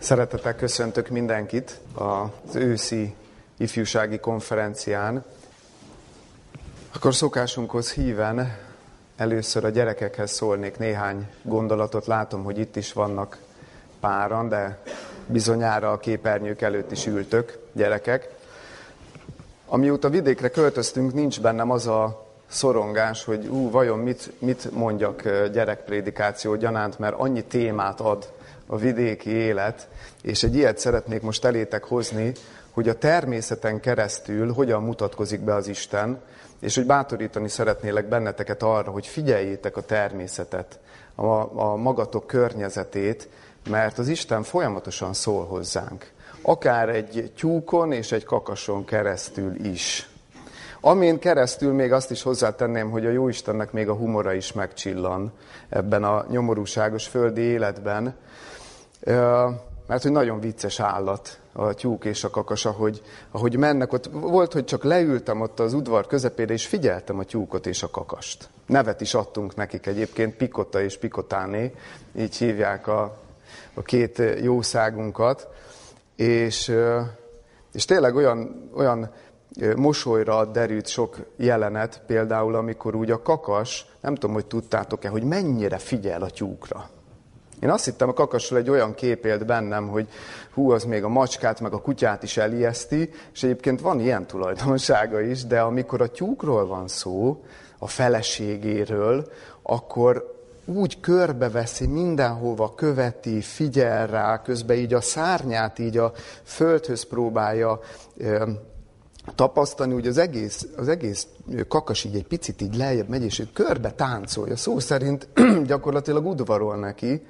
Szeretettel köszöntök mindenkit az őszi ifjúsági konferencián. Akkor szokásunkhoz híven először a gyerekekhez szólnék néhány gondolatot. Látom, hogy itt is vannak páran, de bizonyára a képernyők előtt is ültök gyerekek. Amióta vidékre költöztünk, nincs bennem az a szorongás, hogy ú, vajon mit, mit mondjak gyerekprédikáció gyanánt, mert annyi témát ad a vidéki élet, és egy ilyet szeretnék most elétek hozni, hogy a természeten keresztül hogyan mutatkozik be az Isten, és hogy bátorítani szeretnélek benneteket arra, hogy figyeljétek a természetet, a, a magatok környezetét, mert az Isten folyamatosan szól hozzánk. Akár egy tyúkon és egy kakason keresztül is. Amin keresztül még azt is hozzátenném, hogy a Jóistennek még a humora is megcsillan ebben a nyomorúságos földi életben, mert hogy nagyon vicces állat a tyúk és a kakas, ahogy, ahogy mennek. Ott volt, hogy csak leültem ott az udvar közepére, és figyeltem a tyúkot és a kakast. Nevet is adtunk nekik egyébként, Pikotta és Pikotáné, így hívják a, a két jószágunkat. És, és tényleg olyan, olyan mosolyra derült sok jelenet, például amikor úgy a kakas, nem tudom, hogy tudtátok-e, hogy mennyire figyel a tyúkra. Én azt hittem, a kakasról egy olyan kép élt bennem, hogy hú, az még a macskát, meg a kutyát is elijeszti, és egyébként van ilyen tulajdonsága is, de amikor a tyúkról van szó, a feleségéről, akkor úgy körbeveszi, mindenhova követi, figyel rá, közben így a szárnyát így a földhöz próbálja tapasztalni, hogy az egész, az egész kakas így egy picit így lejjebb megy, és körbe táncolja. Szó szerint gyakorlatilag udvarol neki,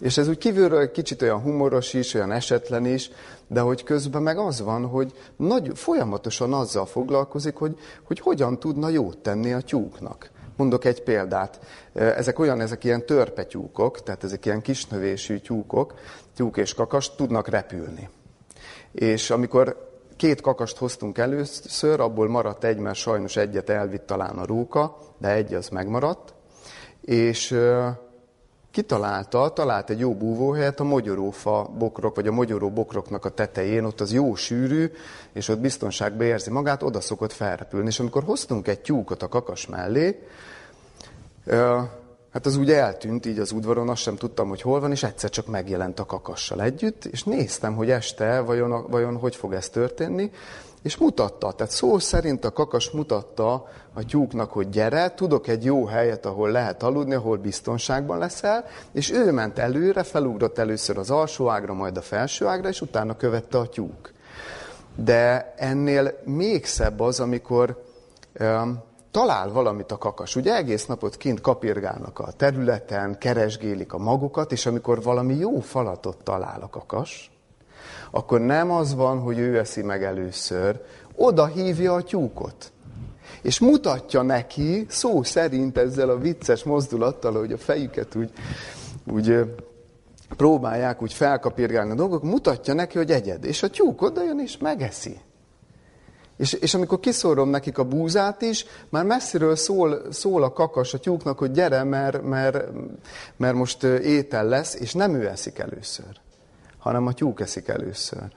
és ez úgy kívülről egy kicsit olyan humoros is, olyan esetlen is, de hogy közben meg az van, hogy nagy, folyamatosan azzal foglalkozik, hogy, hogy hogyan tudna jót tenni a tyúknak. Mondok egy példát. Ezek olyan, ezek ilyen törpetyúkok, tehát ezek ilyen kisnövésű tyúkok, tyúk és kakas, tudnak repülni. És amikor két kakast hoztunk először, abból maradt egy, mert sajnos egyet elvitt talán a róka, de egy az megmaradt, és kitalálta, talált egy jó búvóhelyet a mogyorófa bokrok, vagy a mogyoró bokroknak a tetején, ott az jó sűrű, és ott biztonságban érzi magát, oda szokott felrepülni. És amikor hoztunk egy tyúkot a kakas mellé, hát az úgy eltűnt így az udvaron, azt sem tudtam, hogy hol van, és egyszer csak megjelent a kakassal együtt, és néztem, hogy este vajon, vajon hogy fog ez történni, és mutatta, tehát szó szerint a kakas mutatta a tyúknak, hogy gyere, tudok egy jó helyet, ahol lehet aludni, ahol biztonságban leszel, és ő ment előre, felugrott először az alsó ágra, majd a felső ágra, és utána követte a tyúk. De ennél még szebb az, amikor um, talál valamit a kakas. Ugye egész napot kint kapirgálnak a területen, keresgélik a magukat, és amikor valami jó falatot talál a kakas, akkor nem az van, hogy ő eszi meg először, oda hívja a tyúkot. És mutatja neki, szó szerint ezzel a vicces mozdulattal, hogy a fejüket úgy, úgy próbálják úgy felkapirgálni a dolgok, mutatja neki, hogy egyed. És a tyúk oda jön és megeszi. És, és amikor kiszórom nekik a búzát is, már messziről szól, szól a kakas a tyúknak, hogy gyere, mert, mert, mert most étel lesz, és nem ő eszik először hanem a tyúk eszik először.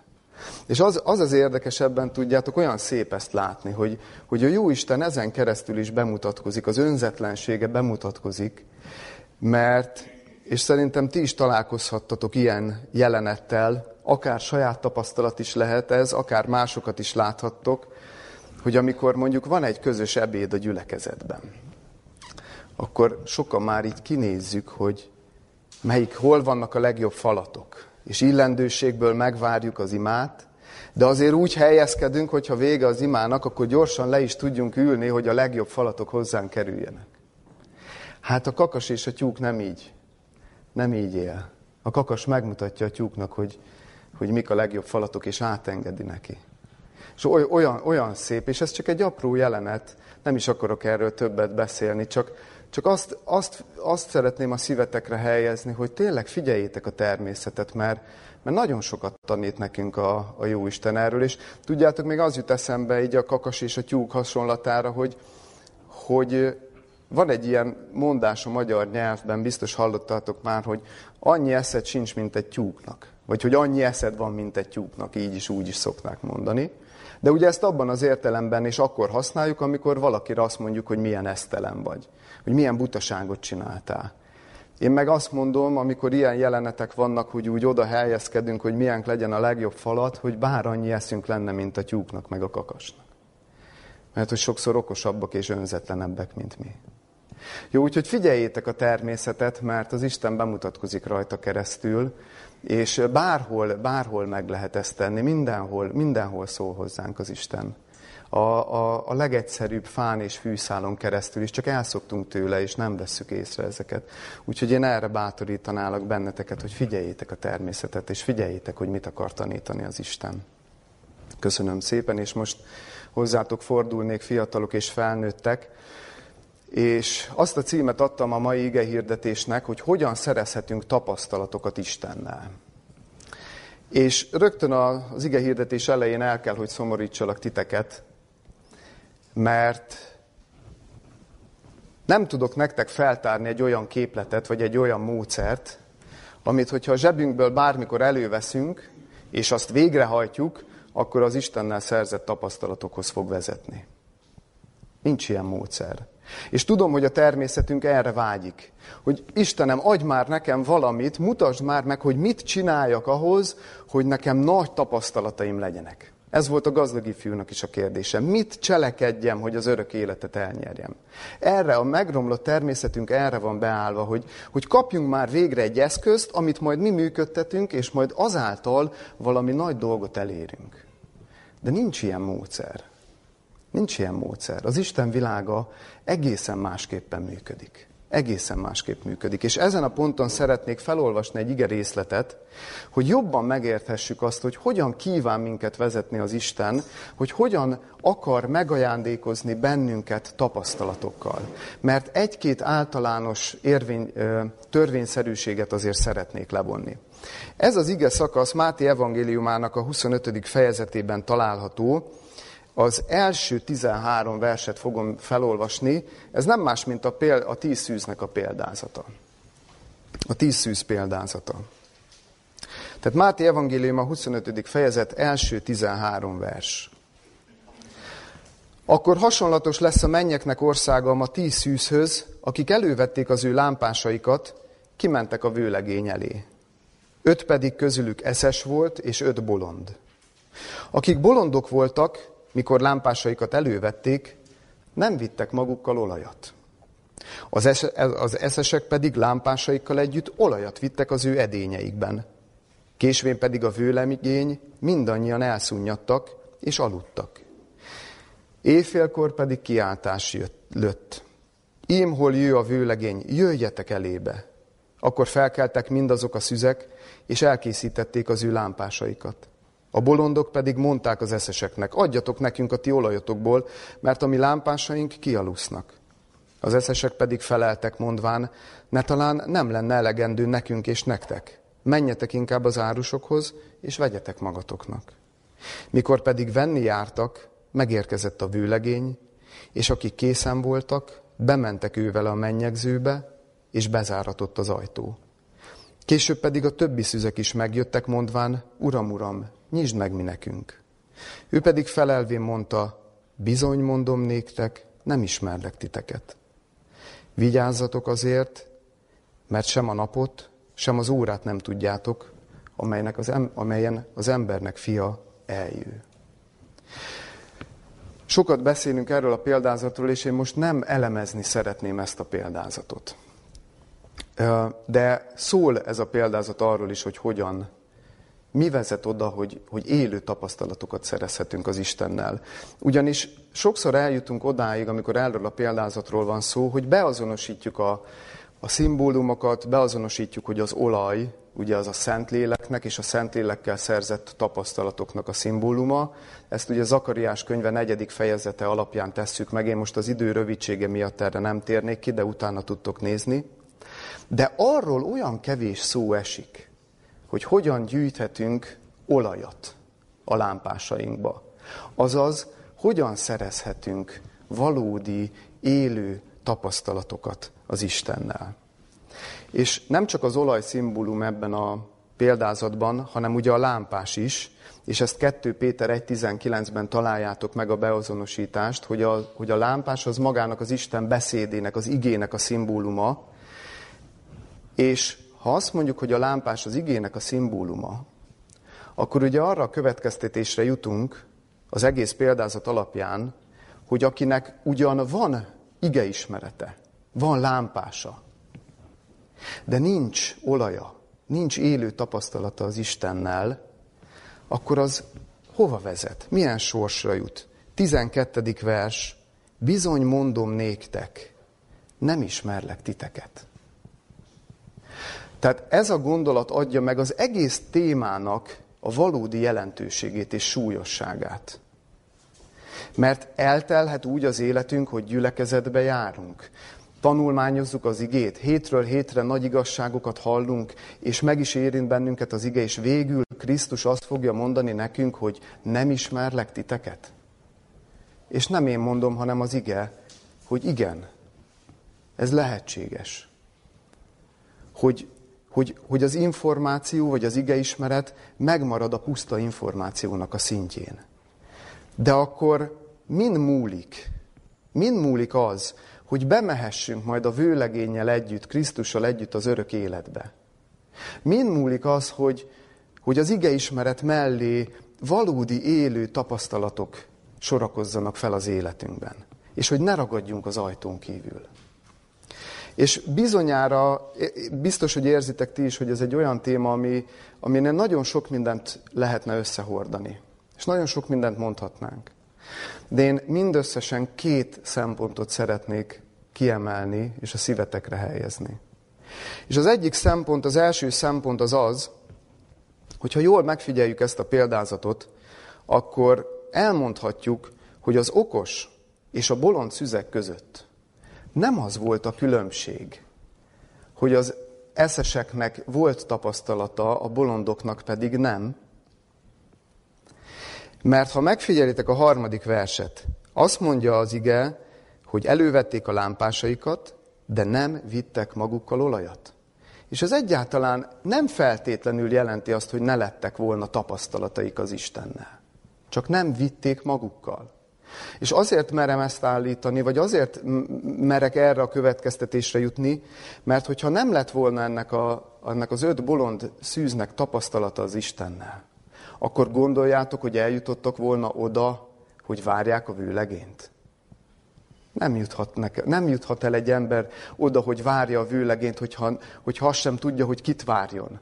És az, az az érdekesebben tudjátok, olyan szép ezt látni, hogy, hogy a Jóisten ezen keresztül is bemutatkozik, az önzetlensége bemutatkozik, mert, és szerintem ti is találkozhattatok ilyen jelenettel, akár saját tapasztalat is lehet ez, akár másokat is láthattok, hogy amikor mondjuk van egy közös ebéd a gyülekezetben, akkor sokan már így kinézzük, hogy melyik, hol vannak a legjobb falatok, és illendőségből megvárjuk az imát, de azért úgy helyezkedünk, hogy ha vége az imának, akkor gyorsan le is tudjunk ülni, hogy a legjobb falatok hozzánk kerüljenek. Hát a kakas és a tyúk nem így. Nem így él. A kakas megmutatja a tyúknak, hogy, hogy mik a legjobb falatok, és átengedi neki. És olyan, olyan szép, és ez csak egy apró jelenet, nem is akarok erről többet beszélni, csak, csak azt, azt, azt szeretném a szívetekre helyezni, hogy tényleg figyeljétek a természetet, mert, mert nagyon sokat tanít nekünk a, a jó Isten erről, és tudjátok, még az jut eszembe így a kakas és a tyúk hasonlatára, hogy, hogy van egy ilyen mondás a magyar nyelvben, biztos hallottátok már, hogy annyi eszed sincs, mint egy tyúknak. Vagy hogy annyi eszed van, mint egy tyúknak, így is úgy is szokták mondani. De ugye ezt abban az értelemben is akkor használjuk, amikor valakire azt mondjuk, hogy milyen esztelen vagy, hogy milyen butaságot csináltál. Én meg azt mondom, amikor ilyen jelenetek vannak, hogy úgy oda helyezkedünk, hogy milyen legyen a legjobb falat, hogy bár annyi eszünk lenne, mint a tyúknak, meg a kakasnak. Mert hogy sokszor okosabbak és önzetlenebbek, mint mi. Jó, úgyhogy figyeljétek a természetet, mert az Isten bemutatkozik rajta keresztül, és bárhol, bárhol meg lehet ezt tenni, mindenhol, mindenhol szól hozzánk az Isten. A, a, a legegyszerűbb fán és fűszálon keresztül is, csak elszoktunk tőle, és nem vesszük észre ezeket. Úgyhogy én erre bátorítanálak benneteket, hogy figyeljétek a természetet, és figyeljétek, hogy mit akar tanítani az Isten. Köszönöm szépen, és most hozzátok fordulnék fiatalok és felnőttek, és azt a címet adtam a mai ige hirdetésnek, hogy hogyan szerezhetünk tapasztalatokat Istennel. És rögtön az ige hirdetés elején el kell, hogy szomorítsalak titeket, mert nem tudok nektek feltárni egy olyan képletet, vagy egy olyan módszert, amit, hogyha a zsebünkből bármikor előveszünk, és azt végrehajtjuk, akkor az Istennel szerzett tapasztalatokhoz fog vezetni. Nincs ilyen módszer. És tudom, hogy a természetünk erre vágyik. Hogy Istenem, adj már nekem valamit, mutasd már meg, hogy mit csináljak ahhoz, hogy nekem nagy tapasztalataim legyenek. Ez volt a gazdag ifjúnak is a kérdése. Mit cselekedjem, hogy az örök életet elnyerjem? Erre a megromlott természetünk erre van beállva, hogy, hogy kapjunk már végre egy eszközt, amit majd mi működtetünk, és majd azáltal valami nagy dolgot elérünk. De nincs ilyen módszer. Nincs ilyen módszer. Az Isten világa egészen másképpen működik. Egészen másképp működik. És ezen a ponton szeretnék felolvasni egy ige részletet, hogy jobban megérthessük azt, hogy hogyan kíván minket vezetni az Isten, hogy hogyan akar megajándékozni bennünket tapasztalatokkal. Mert egy-két általános érvény, törvényszerűséget azért szeretnék levonni. Ez az ige szakasz Máté evangéliumának a 25. fejezetében található, az első 13 verset fogom felolvasni, ez nem más, mint a, péld, a tíz szűznek a példázata. A tíz szűz példázata. Tehát Máté Evangélium a 25. fejezet első 13 vers. Akkor hasonlatos lesz a mennyeknek országa a tíz szűzhöz, akik elővették az ő lámpásaikat, kimentek a vőlegény elé. Öt pedig közülük eszes volt, és öt bolond. Akik bolondok voltak, mikor lámpásaikat elővették, nem vittek magukkal olajat. Az, es, az eszesek pedig lámpásaikkal együtt olajat vittek az ő edényeikben. Késvén pedig a vőlemigény mindannyian elszunnyadtak és aludtak. Éjfélkor pedig kiáltás jött, lött. Ím, hol jő a vőlegény, jöjjetek elébe. Akkor felkeltek mindazok a szüzek, és elkészítették az ő lámpásaikat. A bolondok pedig mondták az eszeseknek, adjatok nekünk a ti olajotokból, mert a mi lámpásaink kialusznak. Az eszesek pedig feleltek mondván, ne talán nem lenne elegendő nekünk és nektek. Menjetek inkább az árusokhoz, és vegyetek magatoknak. Mikor pedig venni jártak, megérkezett a vőlegény, és akik készen voltak, bementek ővel a mennyegzőbe, és bezáratott az ajtó. Később pedig a többi szüzek is megjöttek, mondván, Uram, Uram, nyisd meg mi nekünk. Ő pedig felelvén mondta, bizony mondom néktek, nem ismerlek titeket. Vigyázzatok azért, mert sem a napot, sem az órát nem tudjátok, amelynek az em- amelyen az embernek fia eljő. Sokat beszélünk erről a példázatról, és én most nem elemezni szeretném ezt a példázatot. De szól ez a példázat arról is, hogy hogyan, mi vezet oda, hogy, hogy élő tapasztalatokat szerezhetünk az Istennel. Ugyanis sokszor eljutunk odáig, amikor erről a példázatról van szó, hogy beazonosítjuk a, a szimbólumokat, beazonosítjuk, hogy az olaj, ugye az a Szentléleknek és a Szentlélekkel szerzett tapasztalatoknak a szimbóluma. Ezt ugye Zakariás könyve negyedik fejezete alapján tesszük meg. Én most az idő rövidsége miatt erre nem térnék ki, de utána tudtok nézni. De arról olyan kevés szó esik, hogy hogyan gyűjthetünk olajat a lámpásainkba. Azaz, hogyan szerezhetünk valódi, élő tapasztalatokat az Istennel. És nem csak az olaj szimbólum ebben a példázatban, hanem ugye a lámpás is, és ezt 2 Péter 1.19-ben találjátok meg a beazonosítást, hogy a, hogy a lámpás az magának az Isten beszédének, az igének a szimbóluma, és ha azt mondjuk, hogy a lámpás az igének a szimbóluma, akkor ugye arra a következtetésre jutunk az egész példázat alapján, hogy akinek ugyan van igeismerete, van lámpása, de nincs olaja, nincs élő tapasztalata az Istennel, akkor az hova vezet? Milyen sorsra jut? 12. vers. Bizony mondom néktek, nem ismerlek titeket. Tehát ez a gondolat adja meg az egész témának a valódi jelentőségét és súlyosságát. Mert eltelhet úgy az életünk, hogy gyülekezetbe járunk. Tanulmányozzuk az igét, hétről hétre nagy igazságokat hallunk, és meg is érint bennünket az ige, és végül Krisztus azt fogja mondani nekünk, hogy nem ismerlek titeket. És nem én mondom, hanem az ige, hogy igen, ez lehetséges. Hogy hogy, hogy az információ vagy az igeismeret megmarad a puszta információnak a szintjén. De akkor min múlik? Min múlik az, hogy bemehessünk majd a vőlegénnyel együtt, Krisztussal együtt az örök életbe? Min múlik az, hogy, hogy az igeismeret mellé valódi élő tapasztalatok sorakozzanak fel az életünkben? És hogy ne ragadjunk az ajtón kívül? És bizonyára, biztos, hogy érzitek ti is, hogy ez egy olyan téma, ami, aminél nagyon sok mindent lehetne összehordani. És nagyon sok mindent mondhatnánk. De én mindösszesen két szempontot szeretnék kiemelni, és a szívetekre helyezni. És az egyik szempont, az első szempont az az, hogyha jól megfigyeljük ezt a példázatot, akkor elmondhatjuk, hogy az okos és a bolond szüzek között nem az volt a különbség, hogy az eszeseknek volt tapasztalata, a bolondoknak pedig nem. Mert ha megfigyelitek a harmadik verset, azt mondja az ige, hogy elővették a lámpásaikat, de nem vittek magukkal olajat. És ez egyáltalán nem feltétlenül jelenti azt, hogy ne lettek volna tapasztalataik az Istennel. Csak nem vitték magukkal. És azért merem ezt állítani, vagy azért merek erre a következtetésre jutni, mert hogyha nem lett volna ennek, a, ennek az öt bolond szűznek tapasztalata az Istennel, akkor gondoljátok, hogy eljutottak volna oda, hogy várják a vőlegényt? Nem juthat, neke, nem juthat el egy ember oda, hogy várja a vőlegényt, hogyha, hogyha azt sem tudja, hogy kit várjon.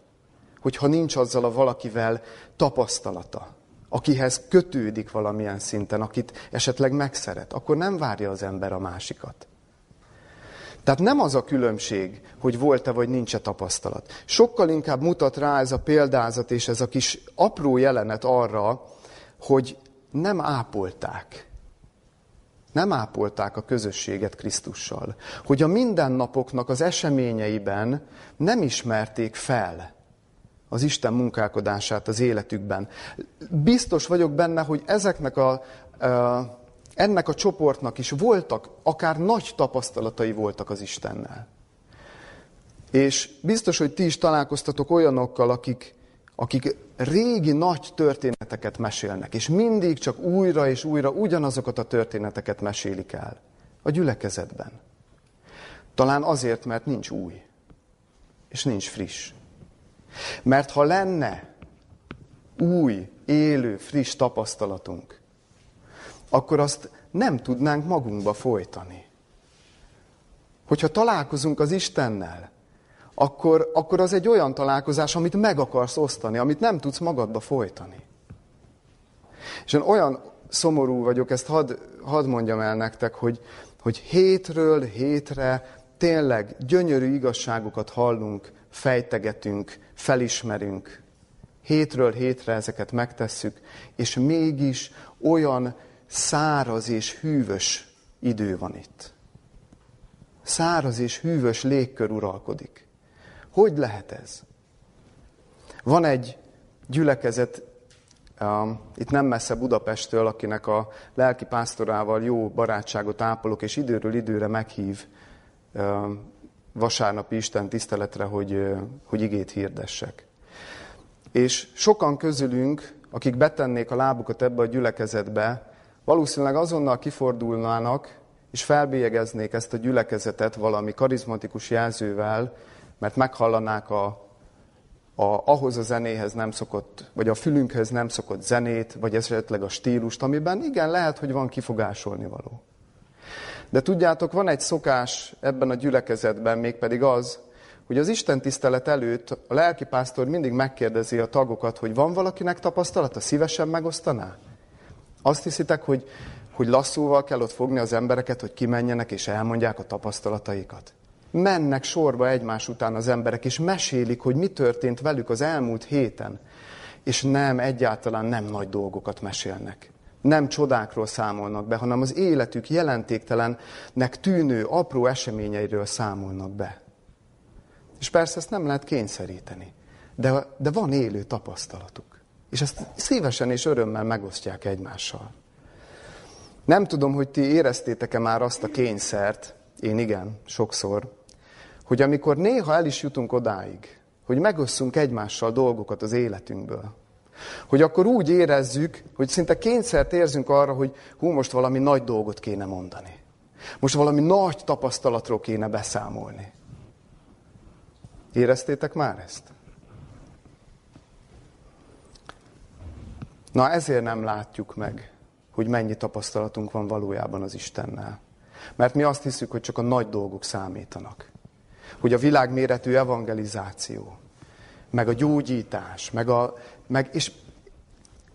Hogyha nincs azzal a valakivel tapasztalata akihez kötődik valamilyen szinten, akit esetleg megszeret, akkor nem várja az ember a másikat. Tehát nem az a különbség, hogy volt-e vagy nincs-e tapasztalat. Sokkal inkább mutat rá ez a példázat és ez a kis apró jelenet arra, hogy nem ápolták. Nem ápolták a közösséget Krisztussal. Hogy a mindennapoknak az eseményeiben nem ismerték fel az Isten munkálkodását az életükben. Biztos vagyok benne, hogy ezeknek a, ennek a csoportnak is voltak, akár nagy tapasztalatai voltak az Istennel. És biztos, hogy ti is találkoztatok olyanokkal, akik, akik régi nagy történeteket mesélnek, és mindig csak újra és újra ugyanazokat a történeteket mesélik el a gyülekezetben. Talán azért, mert nincs új, és nincs friss. Mert ha lenne új, élő, friss tapasztalatunk, akkor azt nem tudnánk magunkba folytani. Hogyha találkozunk az Istennel, akkor, akkor az egy olyan találkozás, amit meg akarsz osztani, amit nem tudsz magadba folytani. És én olyan szomorú vagyok, ezt hadd had mondjam el nektek, hogy, hogy hétről hétre tényleg gyönyörű igazságokat hallunk, fejtegetünk, felismerünk. Hétről hétre ezeket megtesszük, és mégis olyan száraz és hűvös idő van itt. Száraz és hűvös légkör uralkodik. Hogy lehet ez? Van egy gyülekezet, um, itt nem messze Budapesttől, akinek a lelki pásztorával jó barátságot ápolok, és időről időre meghív um, vasárnapi Isten tiszteletre, hogy, hogy igét hirdessek. És sokan közülünk, akik betennék a lábukat ebbe a gyülekezetbe, valószínűleg azonnal kifordulnának, és felbélyegeznék ezt a gyülekezetet valami karizmatikus jelzővel, mert meghallanák a, a, ahhoz a zenéhez nem szokott, vagy a fülünkhöz nem szokott zenét, vagy esetleg a stílust, amiben igen, lehet, hogy van kifogásolni való. De tudjátok, van egy szokás ebben a gyülekezetben, mégpedig az, hogy az Isten tisztelet előtt a lelkipásztor mindig megkérdezi a tagokat, hogy van valakinek tapasztalata, szívesen megosztaná? Azt hiszitek, hogy, hogy lasszóval kell ott fogni az embereket, hogy kimenjenek és elmondják a tapasztalataikat? Mennek sorba egymás után az emberek, és mesélik, hogy mi történt velük az elmúlt héten. És nem, egyáltalán nem nagy dolgokat mesélnek. Nem csodákról számolnak be, hanem az életük jelentéktelennek tűnő apró eseményeiről számolnak be. És persze ezt nem lehet kényszeríteni. De, de van élő tapasztalatuk. És ezt szívesen és örömmel megosztják egymással. Nem tudom, hogy ti éreztétek-e már azt a kényszert, én igen, sokszor, hogy amikor néha el is jutunk odáig, hogy megosszunk egymással dolgokat az életünkből, hogy akkor úgy érezzük, hogy szinte kényszert érzünk arra, hogy hú, most valami nagy dolgot kéne mondani. Most valami nagy tapasztalatról kéne beszámolni. Éreztétek már ezt? Na ezért nem látjuk meg, hogy mennyi tapasztalatunk van valójában az Istennel. Mert mi azt hiszük, hogy csak a nagy dolgok számítanak. Hogy a világméretű evangelizáció, meg a gyógyítás, meg a, meg, és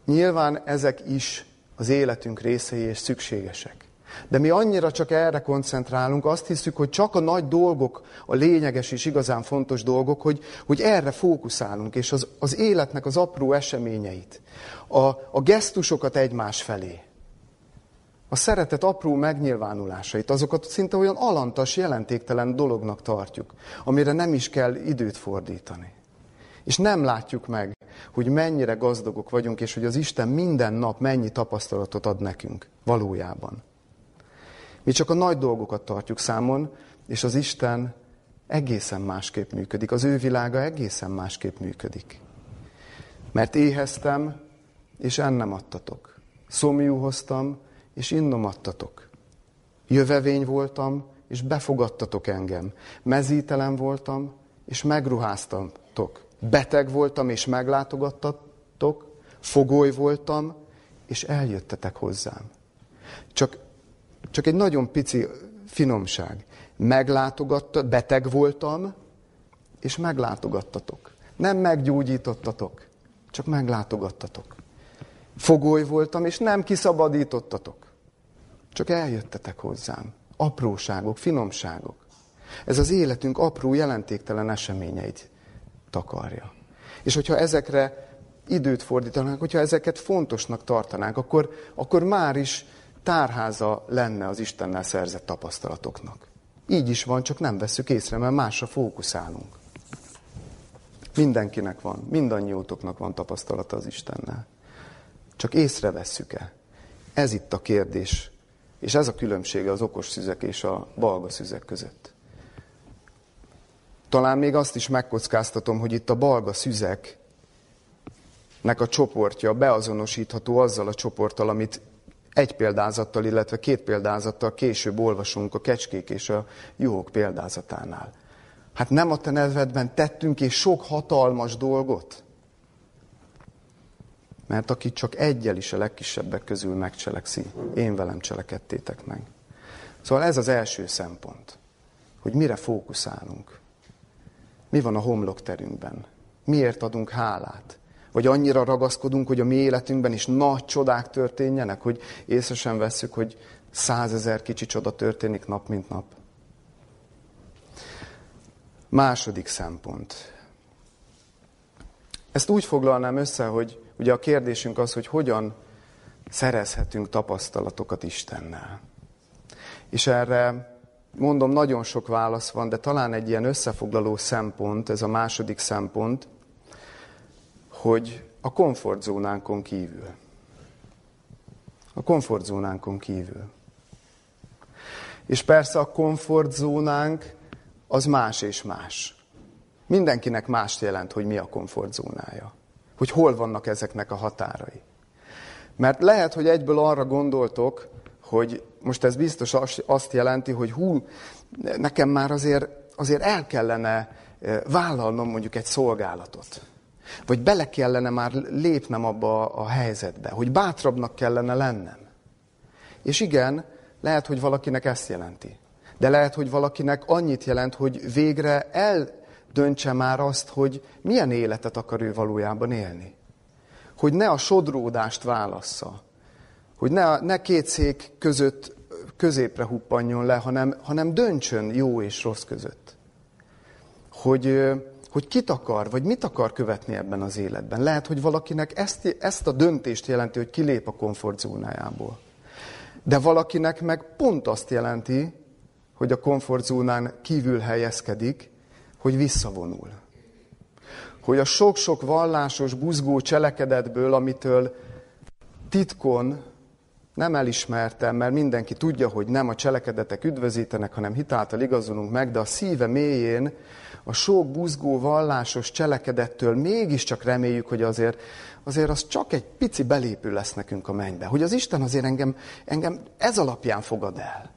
nyilván ezek is az életünk részei és szükségesek. De mi annyira csak erre koncentrálunk, azt hiszük, hogy csak a nagy dolgok, a lényeges és igazán fontos dolgok, hogy, hogy erre fókuszálunk, és az, az életnek az apró eseményeit, a, a gesztusokat egymás felé, a szeretet apró megnyilvánulásait, azokat szinte olyan alantas, jelentéktelen dolognak tartjuk, amire nem is kell időt fordítani. És nem látjuk meg, hogy mennyire gazdagok vagyunk, és hogy az Isten minden nap mennyi tapasztalatot ad nekünk valójában. Mi csak a nagy dolgokat tartjuk számon, és az Isten egészen másképp működik. Az ő világa egészen másképp működik. Mert éheztem, és ennem adtatok. Szomjú hoztam, és innom adtatok. Jövevény voltam, és befogadtatok engem. Mezítelen voltam, és megruháztatok. Beteg voltam, és meglátogattatok. Fogoly voltam, és eljöttetek hozzám. Csak csak egy nagyon pici finomság. Meglátogatta, beteg voltam, és meglátogattatok. Nem meggyógyítottatok, csak meglátogattatok. Fogoly voltam, és nem kiszabadítottatok. Csak eljöttetek hozzám. Apróságok, finomságok. Ez az életünk apró, jelentéktelen eseményeit takarja. És hogyha ezekre időt fordítanánk, hogyha ezeket fontosnak tartanánk, akkor, akkor már is tárháza lenne az Istennel szerzett tapasztalatoknak. Így is van, csak nem veszük észre, mert másra fókuszálunk. Mindenkinek van, mindannyiótoknak van tapasztalata az Istennel. Csak észrevesszük-e? Ez itt a kérdés. És ez a különbsége az okos szüzek és a balga szüzek között. Talán még azt is megkockáztatom, hogy itt a balga szüzeknek a csoportja beazonosítható azzal a csoporttal, amit egy példázattal, illetve két példázattal később olvasunk a kecskék és a juhok példázatánál. Hát nem a te nevedben tettünk és sok hatalmas dolgot? Mert aki csak egyel is a legkisebbek közül megcselekszi, én velem cselekedtétek meg. Szóval ez az első szempont, hogy mire fókuszálunk. Mi van a homlokterünkben? Miért adunk hálát? Vagy annyira ragaszkodunk, hogy a mi életünkben is nagy csodák történjenek, hogy észre sem veszük, hogy százezer kicsi csoda történik nap, mint nap. Második szempont. Ezt úgy foglalnám össze, hogy ugye a kérdésünk az, hogy hogyan szerezhetünk tapasztalatokat Istennel. És erre mondom, nagyon sok válasz van, de talán egy ilyen összefoglaló szempont, ez a második szempont, hogy a komfortzónánkon kívül. A komfortzónánkon kívül. És persze a komfortzónánk az más és más. Mindenkinek mást jelent, hogy mi a komfortzónája. hogy hol vannak ezeknek a határai. Mert lehet, hogy egyből arra gondoltok, hogy most ez biztos azt jelenti, hogy hú, nekem már azért, azért el kellene eh, vállalnom mondjuk egy szolgálatot. Vagy bele kellene már lépnem abba a helyzetbe, hogy bátrabbnak kellene lennem. És igen, lehet, hogy valakinek ezt jelenti. De lehet, hogy valakinek annyit jelent, hogy végre eldöntse már azt, hogy milyen életet akar ő valójában élni. Hogy ne a sodródást válassza. Hogy ne, ne két szék között középre huppanjon le, hanem, hanem döntsön jó és rossz között. Hogy, hogy kit akar, vagy mit akar követni ebben az életben. Lehet, hogy valakinek ezt, ezt a döntést jelenti, hogy kilép a komfortzónájából. De valakinek meg pont azt jelenti, hogy a komfortzónán kívül helyezkedik, hogy visszavonul. Hogy a sok-sok vallásos, buzgó cselekedetből, amitől titkon nem elismertem, mert mindenki tudja, hogy nem a cselekedetek üdvözítenek, hanem hitáltal igazolunk meg, de a szíve mélyén a sok buzgó vallásos cselekedettől mégiscsak reméljük, hogy azért, azért az csak egy pici belépő lesz nekünk a mennybe. Hogy az Isten azért engem, engem ez alapján fogad el.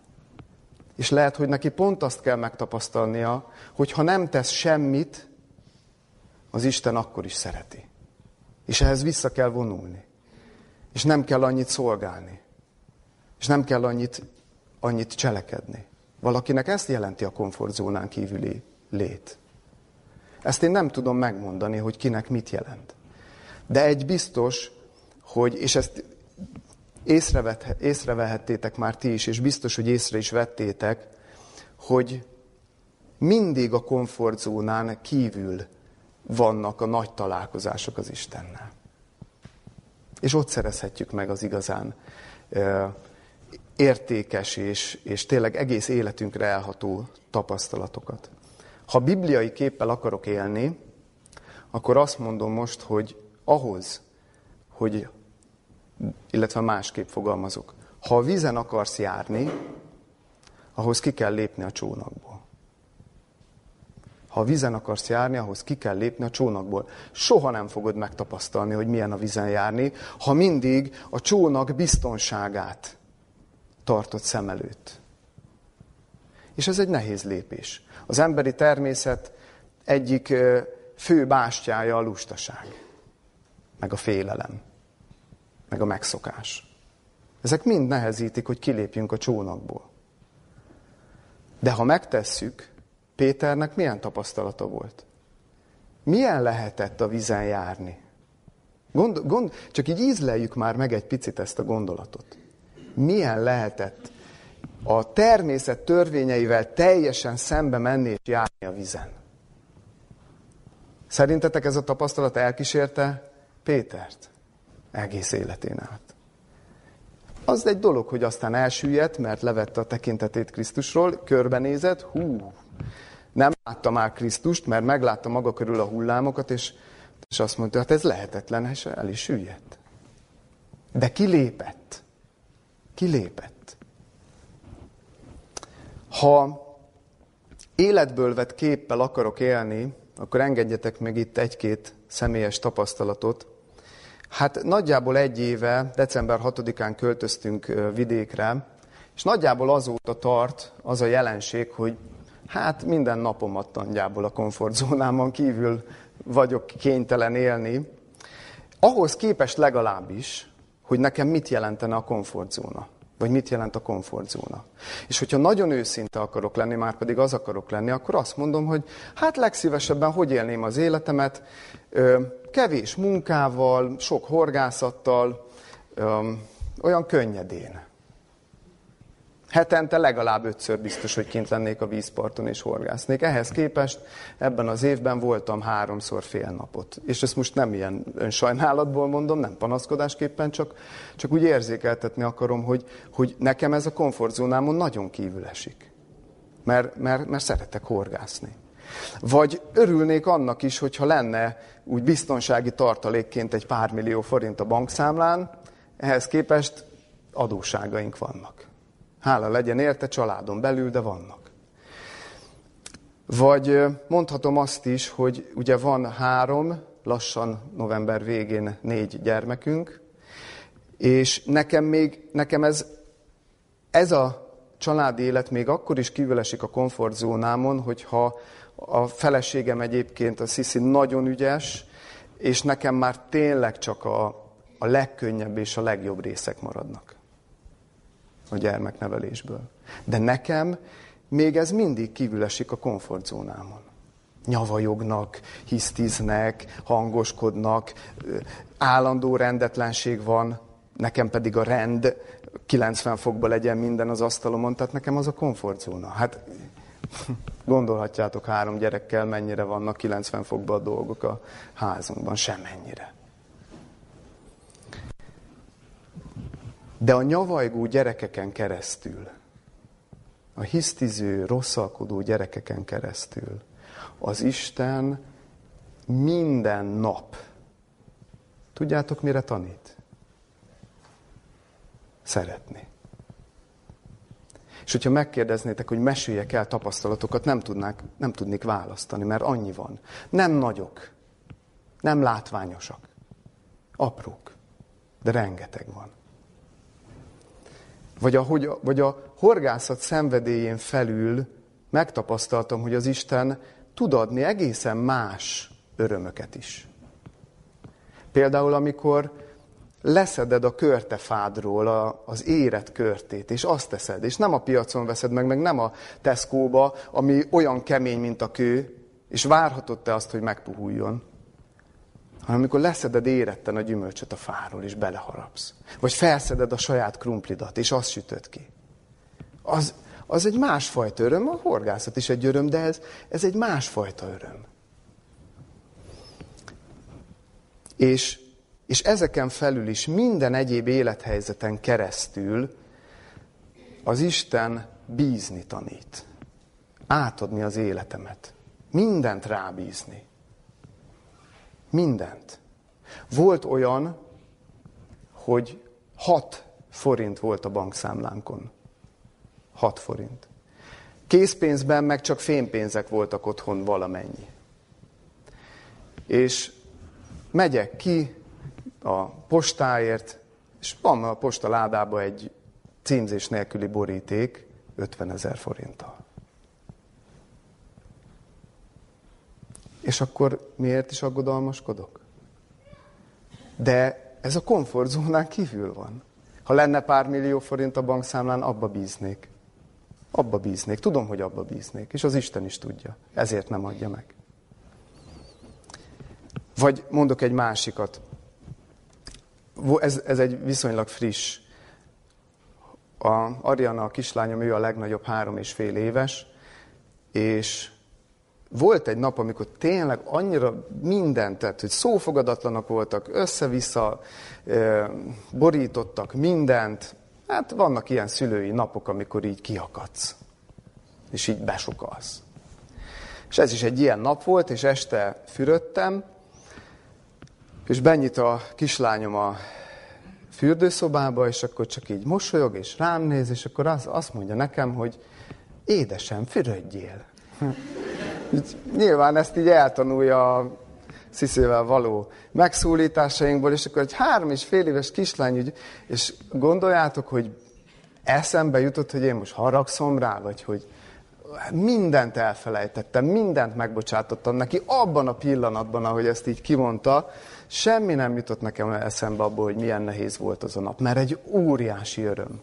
És lehet, hogy neki pont azt kell megtapasztalnia, hogy ha nem tesz semmit, az Isten akkor is szereti. És ehhez vissza kell vonulni. És nem kell annyit szolgálni. És nem kell annyit, annyit cselekedni. Valakinek ezt jelenti a komfortzónán kívüli lét. Ezt én nem tudom megmondani, hogy kinek mit jelent. De egy biztos, hogy, és ezt észrevehettétek már ti is, és biztos, hogy észre is vettétek, hogy mindig a komfortzónán kívül vannak a nagy találkozások az Istennel. És ott szerezhetjük meg az igazán értékes és, és tényleg egész életünkre elható tapasztalatokat. Ha bibliai képpel akarok élni, akkor azt mondom most, hogy ahhoz, hogy, illetve másképp fogalmazok, ha a vízen akarsz járni, ahhoz ki kell lépni a csónakból. Ha a vízen akarsz járni, ahhoz ki kell lépni a csónakból. Soha nem fogod megtapasztalni, hogy milyen a vízen járni, ha mindig a csónak biztonságát tartott szem előtt. És ez egy nehéz lépés. Az emberi természet egyik fő bástyája a lustaság, meg a félelem, meg a megszokás. Ezek mind nehezítik, hogy kilépjünk a csónakból. De ha megtesszük, Péternek milyen tapasztalata volt? Milyen lehetett a vizen járni? Gond, gond, csak így ízleljük már meg egy picit ezt a gondolatot. Milyen lehetett a természet törvényeivel teljesen szembe menni és járni a vizen? Szerintetek ez a tapasztalat elkísérte Pétert egész életén át? Az egy dolog, hogy aztán elsüllyedt, mert levette a tekintetét Krisztusról, körbenézett, hú, nem látta már Krisztust, mert meglátta maga körül a hullámokat, és, és azt mondta, hát ez lehetetlen, és el is süllyedt. De kilépett. Kilépett. Ha életből vett képpel akarok élni, akkor engedjetek meg itt egy-két személyes tapasztalatot. Hát nagyjából egy éve, december 6-án költöztünk vidékre, és nagyjából azóta tart az a jelenség, hogy hát minden napomat nagyjából a komfortzónámon kívül vagyok kénytelen élni. Ahhoz képest legalábbis, hogy nekem mit jelentene a komfortzóna. Vagy mit jelent a komfortzóna. És hogyha nagyon őszinte akarok lenni, már pedig az akarok lenni, akkor azt mondom, hogy hát legszívesebben hogy élném az életemet, kevés munkával, sok horgászattal, olyan könnyedén. Hetente legalább ötször biztos, hogy kint lennék a vízparton és horgásznék. Ehhez képest ebben az évben voltam háromszor fél napot. És ezt most nem ilyen önsajnálatból mondom, nem panaszkodásképpen, csak, csak úgy érzékeltetni akarom, hogy, hogy nekem ez a komfortzónámon nagyon kívül esik. Mert, mert, mert szeretek horgászni. Vagy örülnék annak is, hogyha lenne úgy biztonsági tartalékként egy pár millió forint a bankszámlán, ehhez képest adóságaink vannak. Hála legyen érte családon belül, de vannak. Vagy mondhatom azt is, hogy ugye van három lassan november végén négy gyermekünk, és nekem még, nekem ez, ez a családi élet még akkor is kívül esik a komfortzónámon, hogyha a feleségem egyébként, a Sziszi nagyon ügyes, és nekem már tényleg csak a, a legkönnyebb és a legjobb részek maradnak a gyermeknevelésből. De nekem még ez mindig kívül esik a komfortzónámon. Nyavajognak, hisztiznek, hangoskodnak, állandó rendetlenség van, nekem pedig a rend 90 fokba legyen minden az asztalomon, tehát nekem az a komfortzóna. Hát gondolhatjátok három gyerekkel mennyire vannak 90 fokba a dolgok a házunkban, semennyire. De a nyavajgó gyerekeken keresztül, a hisztiző, rosszalkodó gyerekeken keresztül az Isten minden nap, tudjátok mire tanít? Szeretni. És hogyha megkérdeznétek, hogy meséljek el tapasztalatokat, nem, tudnák, nem tudnék választani, mert annyi van. Nem nagyok, nem látványosak, aprók, de rengeteg van. Vagy a, hogy, vagy a horgászat szenvedélyén felül megtapasztaltam, hogy az Isten tud adni egészen más örömöket is. Például, amikor leszeded a körtefádról a, az éret körtét, és azt teszed, és nem a piacon veszed meg, meg nem a Tesco-ba, ami olyan kemény, mint a kő, és várhatod te azt, hogy megpuhuljon, hanem amikor leszeded éretten a gyümölcsöt a fáról, és beleharapsz. Vagy felszeded a saját krumplidat, és azt sütöd ki. Az, az egy másfajta öröm, a horgászat is egy öröm, de ez, ez egy másfajta öröm. És, és ezeken felül is minden egyéb élethelyzeten keresztül az Isten bízni tanít. Átadni az életemet. Mindent rábízni. Mindent. Volt olyan, hogy 6 forint volt a bankszámlánkon. 6 forint. Készpénzben meg csak fénypénzek voltak otthon valamennyi. És megyek ki a postáért, és van a posta ládába egy címzés nélküli boríték 50 ezer forinttal. És akkor miért is aggodalmaskodok? De ez a komfortzónán kívül van. Ha lenne pár millió forint a bankszámlán, abba bíznék. Abba bíznék. Tudom, hogy abba bíznék. És az Isten is tudja. Ezért nem adja meg. Vagy mondok egy másikat. Ez, ez egy viszonylag friss. A Ariana, a kislányom, ő a legnagyobb három és fél éves, és volt egy nap, amikor tényleg annyira mindent tett, hogy szófogadatlanak voltak, össze-vissza borítottak mindent. Hát vannak ilyen szülői napok, amikor így kiakadsz, és így besokalsz. És ez is egy ilyen nap volt, és este fürödtem, és benyit a kislányom a fürdőszobába, és akkor csak így mosolyog, és rám néz, és akkor az, azt mondja nekem, hogy édesem, fürödjél. Nyilván ezt így eltanulja a sziszével való megszólításainkból, és akkor egy három és fél éves kislány, úgy, és gondoljátok, hogy eszembe jutott, hogy én most haragszom rá, vagy hogy mindent elfelejtettem, mindent megbocsátottam neki abban a pillanatban, ahogy ezt így kimondta, semmi nem jutott nekem eszembe abból, hogy milyen nehéz volt az a nap, mert egy óriási öröm.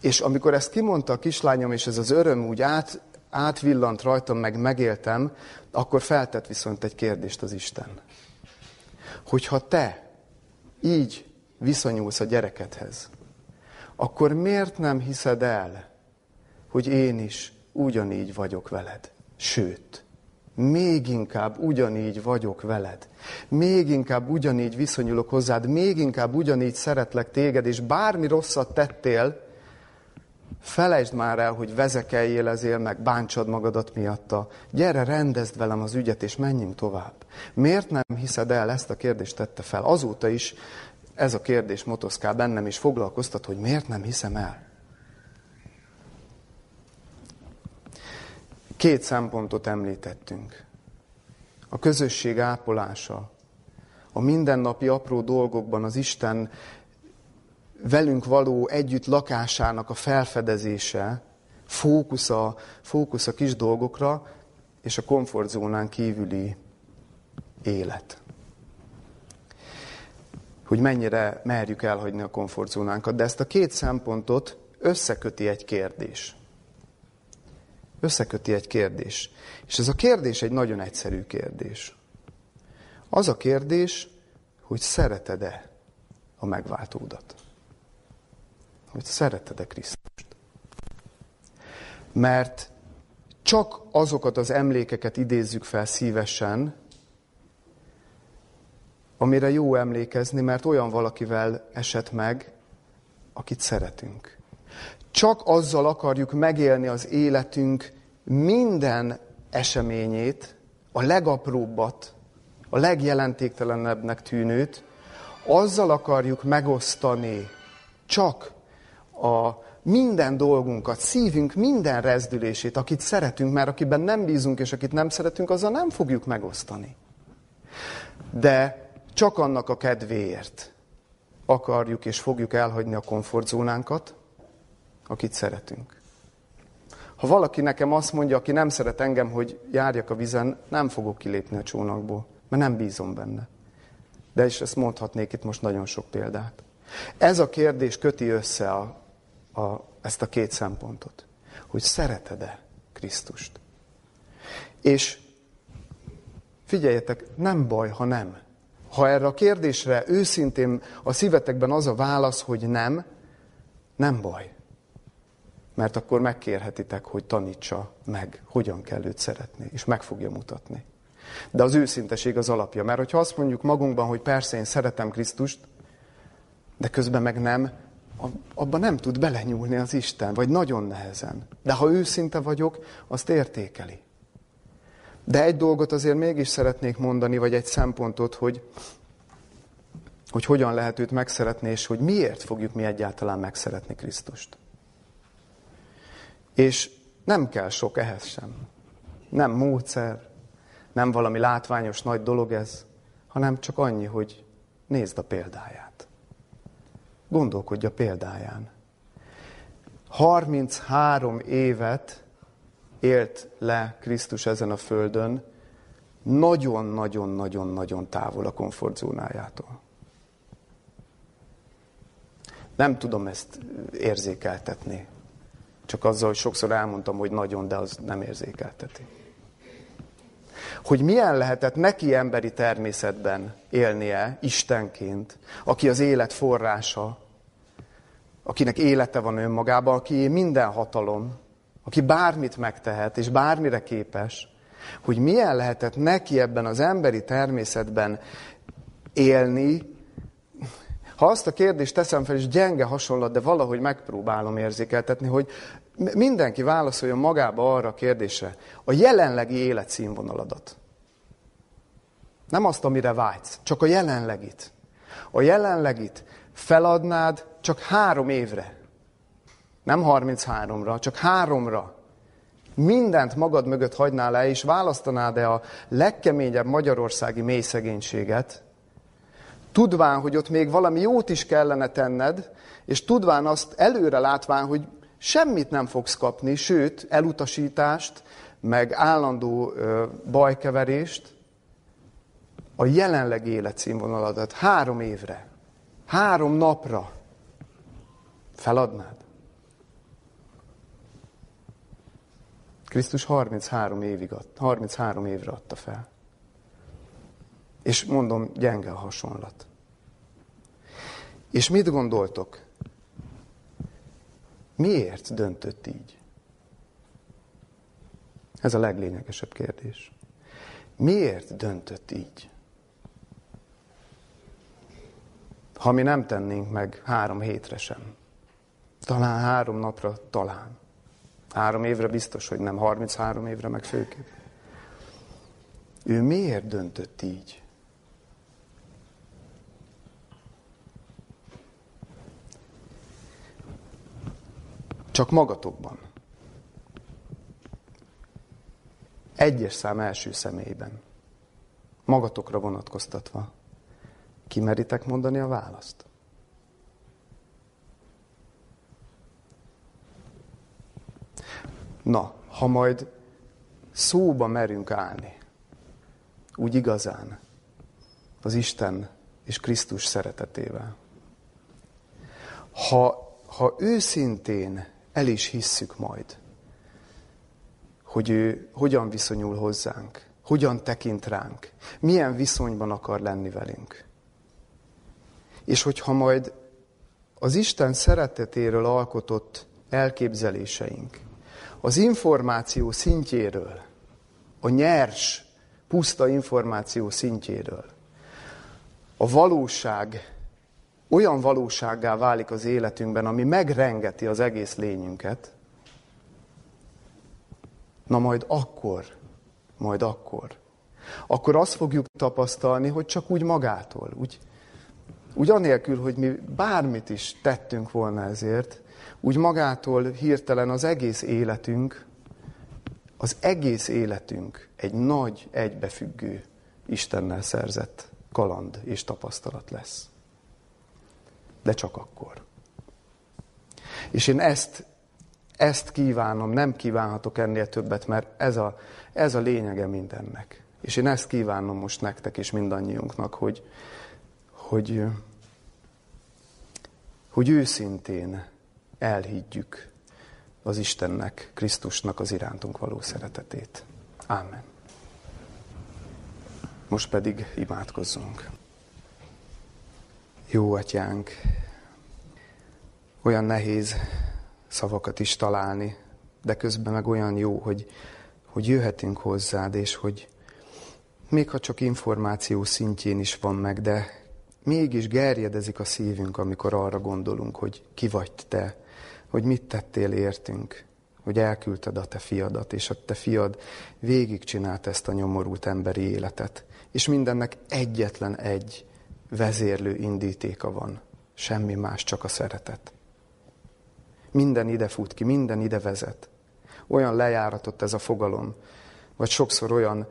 És amikor ezt kimondta a kislányom, és ez az öröm úgy át, átvillant rajtam, meg megéltem, akkor feltett viszont egy kérdést az Isten. Hogyha te így viszonyulsz a gyerekedhez, akkor miért nem hiszed el, hogy én is ugyanígy vagyok veled? Sőt, még inkább ugyanígy vagyok veled. Még inkább ugyanígy viszonyulok hozzád, még inkább ugyanígy szeretlek téged, és bármi rosszat tettél, Felejtsd már el, hogy vezekeljél ezél, meg bántsad magadat miatta. Gyere, rendezd velem az ügyet, és menjünk tovább. Miért nem hiszed el? Ezt a kérdést tette fel. Azóta is ez a kérdés motoszkál bennem, és foglalkoztat, hogy miért nem hiszem el. Két szempontot említettünk. A közösség ápolása a mindennapi apró dolgokban az Isten velünk való együtt lakásának a felfedezése, fókusz a, fókusz a kis dolgokra, és a komfortzónán kívüli élet. Hogy mennyire merjük elhagyni a komfortzónánkat. De ezt a két szempontot összeköti egy kérdés. Összeköti egy kérdés. És ez a kérdés egy nagyon egyszerű kérdés. Az a kérdés, hogy szereted-e a megváltódat? Hogy szereted-e Krisztust? Mert csak azokat az emlékeket idézzük fel szívesen, amire jó emlékezni, mert olyan valakivel esett meg, akit szeretünk. Csak azzal akarjuk megélni az életünk minden eseményét, a legapróbbat, a legjelentéktelenebbnek tűnőt, azzal akarjuk megosztani csak a minden dolgunkat, szívünk minden rezdülését, akit szeretünk, mert akiben nem bízunk, és akit nem szeretünk, azzal nem fogjuk megosztani. De csak annak a kedvéért akarjuk és fogjuk elhagyni a komfortzónánkat, akit szeretünk. Ha valaki nekem azt mondja, aki nem szeret engem, hogy járjak a vizen, nem fogok kilépni a csónakból, mert nem bízom benne. De is ezt mondhatnék itt most nagyon sok példát. Ez a kérdés köti össze a, a, ezt a két szempontot. Hogy szereted-e Krisztust? És figyeljetek, nem baj, ha nem. Ha erre a kérdésre őszintén a szívetekben az a válasz, hogy nem, nem baj. Mert akkor megkérhetitek, hogy tanítsa meg, hogyan kell őt szeretni, és meg fogja mutatni. De az őszinteség az alapja. Mert hogyha azt mondjuk magunkban, hogy persze én szeretem Krisztust, de közben meg nem, abban nem tud belenyúlni az Isten, vagy nagyon nehezen. De ha őszinte vagyok, azt értékeli. De egy dolgot azért mégis szeretnék mondani, vagy egy szempontot, hogy, hogy hogyan lehet őt megszeretni, és hogy miért fogjuk mi egyáltalán megszeretni Krisztust. És nem kell sok ehhez sem. Nem módszer, nem valami látványos nagy dolog ez, hanem csak annyi, hogy nézd a példáját. Gondolkodj a példáján. 33 évet élt le Krisztus ezen a földön, nagyon-nagyon-nagyon-nagyon távol a komfortzónájától. Nem tudom ezt érzékeltetni. Csak azzal, hogy sokszor elmondtam, hogy nagyon, de az nem érzékelteti. Hogy milyen lehetett neki emberi természetben élnie Istenként, aki az élet forrása, akinek élete van önmagában, aki minden hatalom, aki bármit megtehet, és bármire képes, hogy milyen lehetett neki ebben az emberi természetben élni, ha azt a kérdést teszem fel, és gyenge hasonlat, de valahogy megpróbálom érzékeltetni, hogy mindenki válaszoljon magába arra a kérdésre, a jelenlegi életszínvonaladat. Nem azt, amire vágysz, csak a jelenlegit. A jelenlegit feladnád csak három évre. Nem 33-ra, csak háromra. Mindent magad mögött hagynál le, és választanád-e a legkeményebb magyarországi mély szegénységet, tudván, hogy ott még valami jót is kellene tenned, és tudván azt előre látván, hogy semmit nem fogsz kapni, sőt, elutasítást, meg állandó bajkeverést, a jelenlegi életszínvonaladat három évre, három napra feladnád? Krisztus 33, évig ad, 33 évre adta fel. És mondom, gyenge a hasonlat. És mit gondoltok? Miért döntött így? Ez a leglényegesebb kérdés. Miért döntött így? Ha mi nem tennénk meg három hétre sem. Talán három napra, talán. Három évre biztos, hogy nem. 33 évre meg főképp. Ő miért döntött így? Csak magatokban. Egyes szám első személyben. Magatokra vonatkoztatva. Kimeritek mondani a választ? Na, ha majd szóba merünk állni, úgy igazán, az Isten és Krisztus szeretetével. Ha, ha őszintén el is hisszük majd, hogy ő hogyan viszonyul hozzánk, hogyan tekint ránk, milyen viszonyban akar lenni velünk. És hogyha majd az Isten szeretetéről alkotott elképzeléseink, az információ szintjéről, a nyers, puszta információ szintjéről, a valóság olyan valósággá válik az életünkben, ami megrengeti az egész lényünket, na majd akkor, majd akkor, akkor azt fogjuk tapasztalni, hogy csak úgy magától, úgy, úgy anélkül, hogy mi bármit is tettünk volna ezért, úgy magától hirtelen az egész életünk, az egész életünk egy nagy, egybefüggő Istennel szerzett kaland és tapasztalat lesz. De csak akkor. És én ezt, ezt kívánom, nem kívánhatok ennél többet, mert ez a, ez a lényege mindennek. És én ezt kívánom most nektek és mindannyiunknak, hogy, hogy, hogy őszintén elhiggyük az Istennek, Krisztusnak az irántunk való szeretetét. Ámen. Most pedig imádkozzunk. Jó atyánk, olyan nehéz szavakat is találni, de közben meg olyan jó, hogy, hogy jöhetünk hozzád, és hogy még ha csak információ szintjén is van meg, de mégis gerjedezik a szívünk, amikor arra gondolunk, hogy ki vagy te, hogy mit tettél értünk, hogy elküldted a te fiadat, és a te fiad végigcsinált ezt a nyomorult emberi életet. És mindennek egyetlen egy vezérlő indítéka van. Semmi más, csak a szeretet. Minden ide fut ki, minden ide vezet. Olyan lejáratott ez a fogalom, vagy sokszor olyan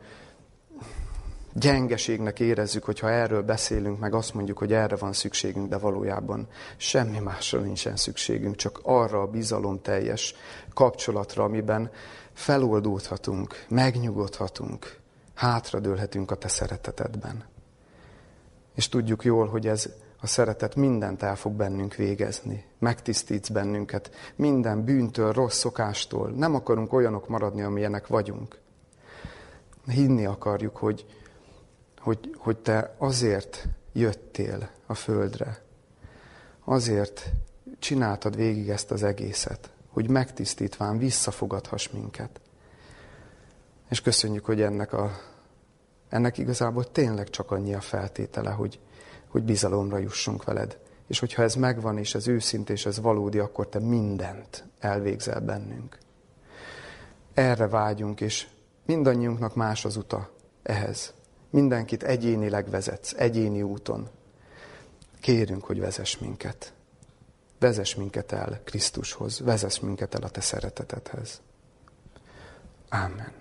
gyengeségnek érezzük, hogyha erről beszélünk, meg azt mondjuk, hogy erre van szükségünk, de valójában semmi másra nincsen szükségünk, csak arra a bizalom teljes kapcsolatra, amiben feloldódhatunk, megnyugodhatunk, hátradőlhetünk a te szeretetedben. És tudjuk jól, hogy ez a szeretet mindent el fog bennünk végezni. Megtisztítsz bennünket minden bűntől, rossz szokástól. Nem akarunk olyanok maradni, amilyenek vagyunk. Hinni akarjuk, hogy, hogy, hogy te azért jöttél a földre. Azért csináltad végig ezt az egészet, hogy megtisztítván visszafogadhass minket. És köszönjük, hogy ennek, a, ennek igazából tényleg csak annyi a feltétele, hogy, hogy bizalomra jussunk veled. És hogyha ez megvan, és ez őszinte, és ez valódi, akkor te mindent elvégzel bennünk. Erre vágyunk, és mindannyiunknak más az uta ehhez. Mindenkit egyénileg vezetsz, egyéni úton. Kérünk, hogy vezess minket. Vezess minket el Krisztushoz, vezess minket el a te szeretetedhez. Amen.